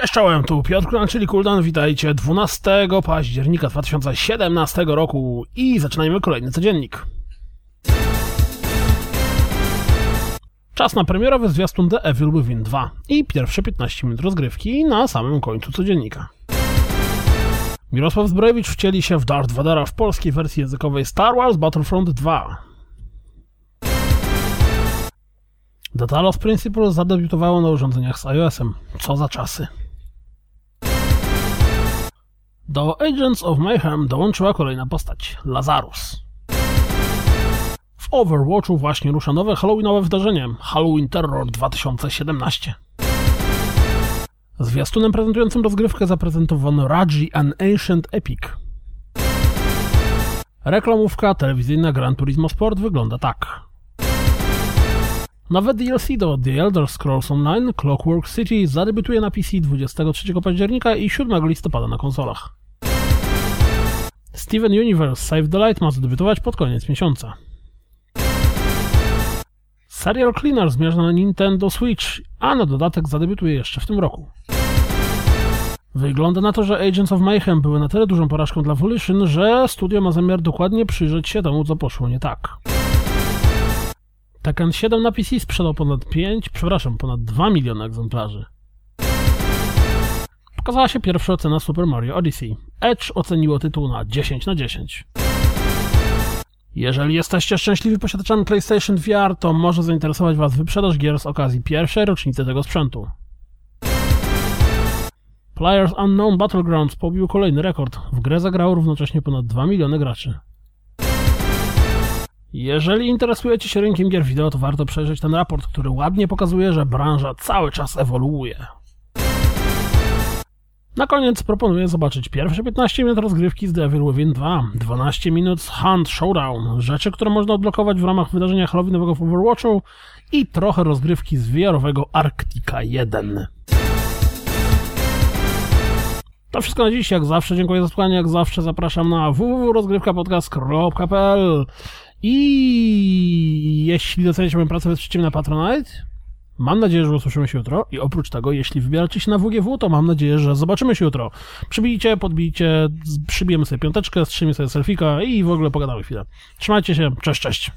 Cześć czołem, tu Piotr Kran, czyli Kuldan, witajcie 12 października 2017 roku i zaczynajmy kolejny codziennik. Czas na premierowy zwiastun The Evil Within 2 i pierwsze 15 minut rozgrywki na samym końcu codziennika. Mirosław Zbrojewicz wcieli się w Darth Vadera w polskiej wersji językowej Star Wars Battlefront 2. The Talos Principle zadebiutowało na urządzeniach z iOS-em. Co za czasy. Do Agents of Mayhem dołączyła kolejna postać Lazarus. W Overwatchu właśnie rusza nowe halloweenowe wydarzenie Halloween Terror 2017. Zwiastunem prezentującym rozgrywkę zaprezentowano Raji An Ancient Epic. Reklamówka telewizyjna Gran Turismo Sport wygląda tak. Nowe DLC do The Elder Scrolls Online Clockwork City zadebiutuje na PC 23 października i 7 listopada na konsolach. Steven Universe Save the Light ma zadebiutować pod koniec miesiąca. Serial Cleaner zmierza na Nintendo Switch, a na dodatek zadebiutuje jeszcze w tym roku. Wygląda na to, że Agents of Mayhem były na tyle dużą porażką dla Volition, że studio ma zamiar dokładnie przyjrzeć się temu, co poszło nie tak. Tekken 7 na PC sprzedał ponad 5, przepraszam, ponad 2 miliony egzemplarzy. Pokazała się pierwsza ocena Super Mario Odyssey. Edge oceniło tytuł na 10 na 10. Jeżeli jesteście szczęśliwi posiadaczami PlayStation VR, to może zainteresować Was wyprzedaż gier z okazji pierwszej rocznicy tego sprzętu. Players Unknown Battlegrounds pobił kolejny rekord. W grę zagrało równocześnie ponad 2 miliony graczy. Jeżeli interesujecie się rynkiem gier wideo, to warto przejrzeć ten raport, który ładnie pokazuje, że branża cały czas ewoluuje. Na koniec proponuję zobaczyć pierwsze 15 minut rozgrywki z Devil Within 2, 12 minut z Hunt Showdown, rzeczy, które można odblokować w ramach wydarzenia Halloweenowego w Overwatchu i trochę rozgrywki z VR-owego Arctica 1. To wszystko na dziś, jak zawsze dziękuję za słuchanie, jak zawsze zapraszam na www.rozgrywkapodcast.pl i jeśli doceniacie moją pracę, wesprzyjcie na Patronite. Mam nadzieję, że usłyszymy się jutro i oprócz tego, jeśli wybieracie się na WGW, to mam nadzieję, że zobaczymy się jutro. Przybijcie, podbijcie, przybijemy sobie piąteczkę, strzymy sobie selfika i w ogóle pogadamy chwilę. Trzymajcie się, cześć, cześć.